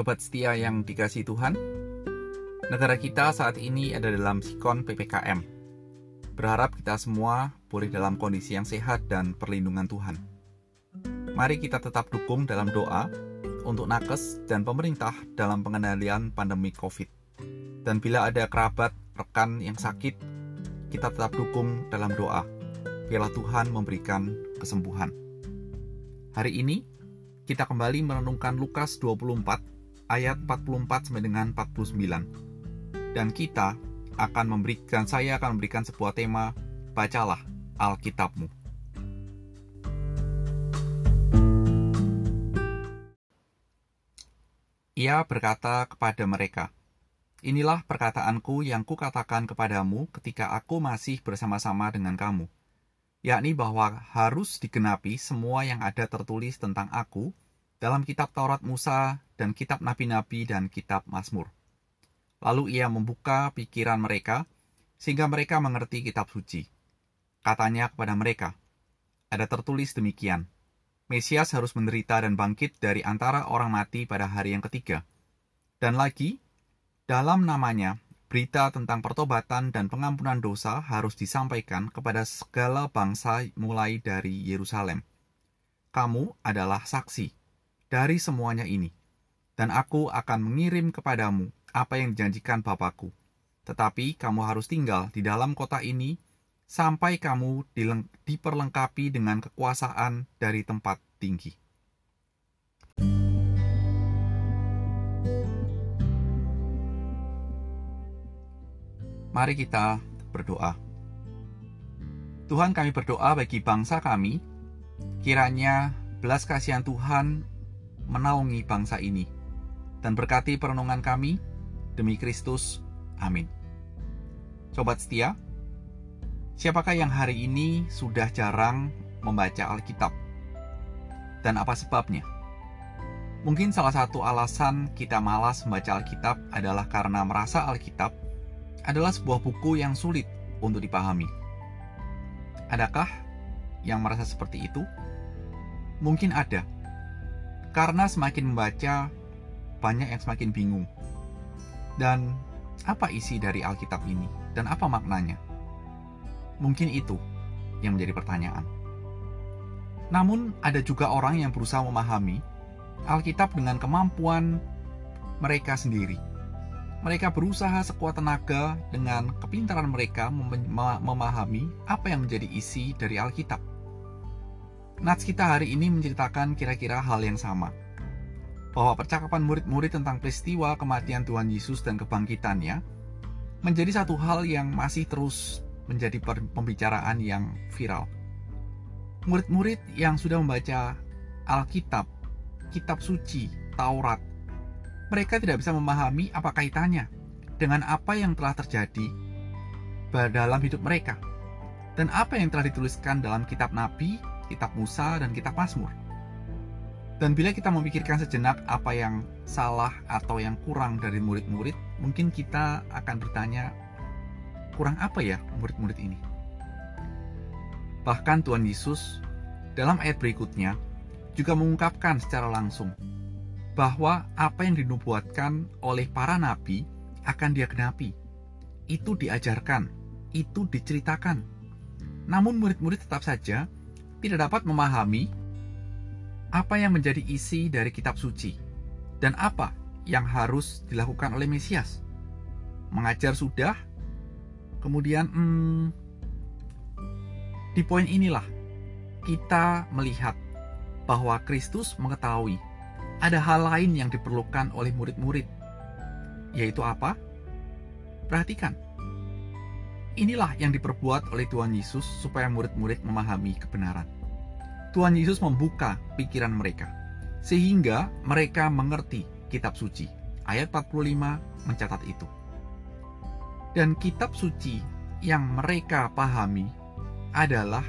Sobat setia yang dikasih Tuhan, negara kita saat ini ada dalam sikon PPKM. Berharap kita semua boleh dalam kondisi yang sehat dan perlindungan Tuhan. Mari kita tetap dukung dalam doa untuk nakes dan pemerintah dalam pengendalian pandemi COVID. Dan bila ada kerabat, rekan yang sakit, kita tetap dukung dalam doa. Biarlah Tuhan memberikan kesembuhan. Hari ini, kita kembali merenungkan Lukas 24 ayat 44 sampai dengan 49. Dan kita akan memberikan saya akan memberikan sebuah tema bacalah Alkitabmu. Ia berkata kepada mereka, Inilah perkataanku yang kukatakan kepadamu ketika aku masih bersama-sama dengan kamu, yakni bahwa harus digenapi semua yang ada tertulis tentang aku dalam kitab Taurat Musa dan kitab nabi-nabi dan kitab Mazmur. Lalu ia membuka pikiran mereka sehingga mereka mengerti kitab suci. Katanya kepada mereka, ada tertulis demikian, Mesias harus menderita dan bangkit dari antara orang mati pada hari yang ketiga. Dan lagi, dalam namanya, berita tentang pertobatan dan pengampunan dosa harus disampaikan kepada segala bangsa mulai dari Yerusalem. Kamu adalah saksi dari semuanya ini, dan aku akan mengirim kepadamu apa yang dijanjikan Bapakku. Tetapi kamu harus tinggal di dalam kota ini sampai kamu diperlengkapi dengan kekuasaan dari tempat tinggi. Mari kita berdoa. Tuhan kami berdoa bagi bangsa kami, kiranya belas kasihan Tuhan menaungi bangsa ini. Dan berkati perenungan kami, demi Kristus. Amin. Sobat setia, siapakah yang hari ini sudah jarang membaca Alkitab? Dan apa sebabnya? Mungkin salah satu alasan kita malas membaca Alkitab adalah karena merasa Alkitab adalah sebuah buku yang sulit untuk dipahami. Adakah yang merasa seperti itu? Mungkin ada, karena semakin membaca, banyak yang semakin bingung. Dan apa isi dari Alkitab ini? Dan apa maknanya? Mungkin itu yang menjadi pertanyaan. Namun, ada juga orang yang berusaha memahami Alkitab dengan kemampuan mereka sendiri. Mereka berusaha sekuat tenaga dengan kepintaran mereka memahami apa yang menjadi isi dari Alkitab. Nats kita hari ini menceritakan kira-kira hal yang sama. Bahwa percakapan murid-murid tentang peristiwa kematian Tuhan Yesus dan kebangkitannya menjadi satu hal yang masih terus menjadi pembicaraan yang viral. Murid-murid yang sudah membaca Alkitab, kitab suci, Taurat, mereka tidak bisa memahami apa kaitannya dengan apa yang telah terjadi dalam hidup mereka dan apa yang telah dituliskan dalam kitab nabi kitab Musa dan kitab Mazmur. Dan bila kita memikirkan sejenak apa yang salah atau yang kurang dari murid-murid, mungkin kita akan bertanya, kurang apa ya murid-murid ini? Bahkan Tuhan Yesus dalam ayat berikutnya juga mengungkapkan secara langsung bahwa apa yang dinubuatkan oleh para nabi akan dia genapi. Itu diajarkan, itu diceritakan. Namun murid-murid tetap saja tidak dapat memahami apa yang menjadi isi dari kitab suci dan apa yang harus dilakukan oleh Mesias. Mengajar sudah, kemudian hmm, di poin inilah kita melihat bahwa Kristus mengetahui ada hal lain yang diperlukan oleh murid-murid, yaitu apa? Perhatikan, Inilah yang diperbuat oleh Tuhan Yesus supaya murid-murid memahami kebenaran. Tuhan Yesus membuka pikiran mereka sehingga mereka mengerti kitab suci. Ayat 45 mencatat itu. Dan kitab suci yang mereka pahami adalah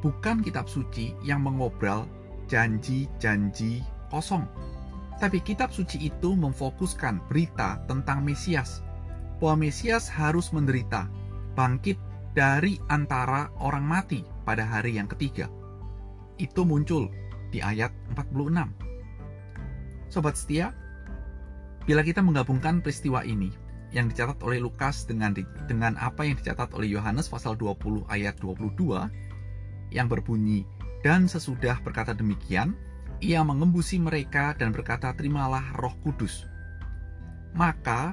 bukan kitab suci yang mengobrol janji-janji kosong. Tapi kitab suci itu memfokuskan berita tentang Mesias, bahwa Mesias harus menderita bangkit dari antara orang mati pada hari yang ketiga. Itu muncul di ayat 46. Sobat setia, Bila kita menggabungkan peristiwa ini yang dicatat oleh Lukas dengan dengan apa yang dicatat oleh Yohanes pasal 20 ayat 22 yang berbunyi dan sesudah berkata demikian ia mengembusi mereka dan berkata terimalah Roh Kudus. Maka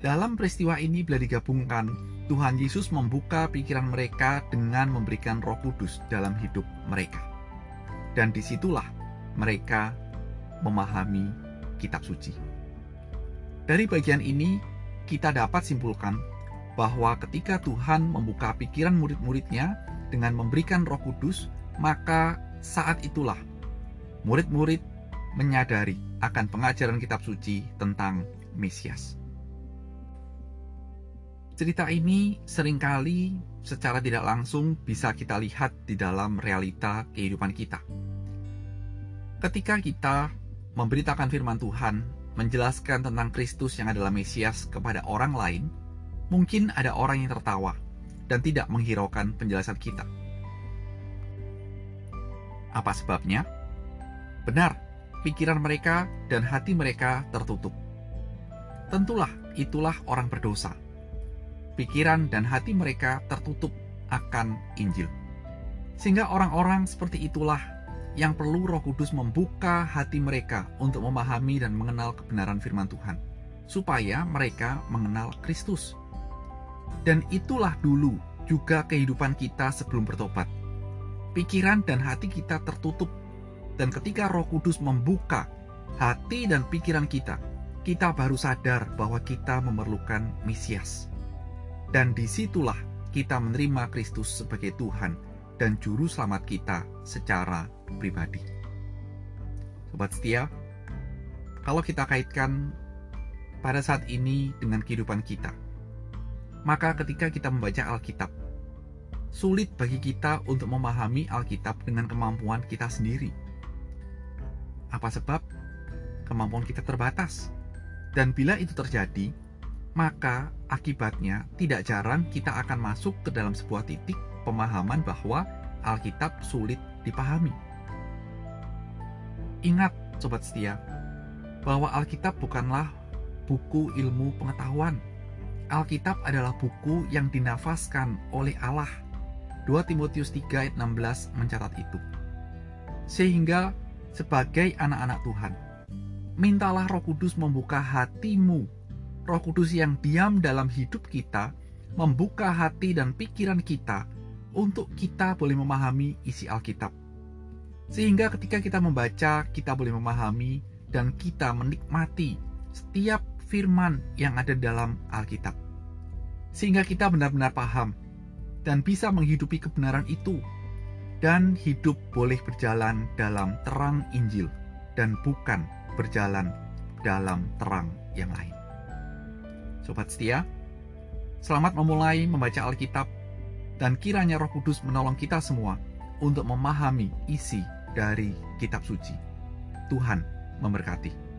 dalam peristiwa ini bila digabungkan Tuhan Yesus membuka pikiran mereka dengan memberikan Roh Kudus dalam hidup mereka. Dan di situlah mereka memahami kitab suci. Dari bagian ini, kita dapat simpulkan bahwa ketika Tuhan membuka pikiran murid-muridnya dengan memberikan roh kudus, maka saat itulah murid-murid menyadari akan pengajaran kitab suci tentang Mesias. Cerita ini sering kali secara tidak langsung bisa kita lihat di dalam realita kehidupan kita. Ketika kita memberitakan firman Tuhan menjelaskan tentang Kristus yang adalah Mesias kepada orang lain, mungkin ada orang yang tertawa dan tidak menghiraukan penjelasan kita. Apa sebabnya? Benar, pikiran mereka dan hati mereka tertutup. Tentulah itulah orang berdosa. Pikiran dan hati mereka tertutup akan Injil. Sehingga orang-orang seperti itulah yang perlu Roh Kudus membuka hati mereka untuk memahami dan mengenal kebenaran firman Tuhan, supaya mereka mengenal Kristus. Dan itulah dulu juga kehidupan kita sebelum bertobat. Pikiran dan hati kita tertutup, dan ketika Roh Kudus membuka hati dan pikiran kita, kita baru sadar bahwa kita memerlukan Mesias. Dan di situlah kita menerima Kristus sebagai Tuhan dan Juru Selamat kita secara pribadi. Sobat setia, kalau kita kaitkan pada saat ini dengan kehidupan kita, maka ketika kita membaca Alkitab, sulit bagi kita untuk memahami Alkitab dengan kemampuan kita sendiri. Apa sebab? Kemampuan kita terbatas. Dan bila itu terjadi, maka akibatnya tidak jarang kita akan masuk ke dalam sebuah titik pemahaman bahwa Alkitab sulit dipahami. Ingat, sobat setia, bahwa Alkitab bukanlah buku ilmu pengetahuan. Alkitab adalah buku yang dinafaskan oleh Allah. 2 Timotius 3 ayat 16 mencatat itu. Sehingga sebagai anak-anak Tuhan, mintalah Roh Kudus membuka hatimu. Roh Kudus yang diam dalam hidup kita, membuka hati dan pikiran kita untuk kita boleh memahami isi Alkitab. Sehingga ketika kita membaca, kita boleh memahami dan kita menikmati setiap firman yang ada dalam Alkitab. Sehingga kita benar-benar paham dan bisa menghidupi kebenaran itu dan hidup boleh berjalan dalam terang Injil dan bukan berjalan dalam terang yang lain. Sobat setia, selamat memulai membaca Alkitab dan kiranya Roh Kudus menolong kita semua untuk memahami isi dari kitab suci. Tuhan memberkati.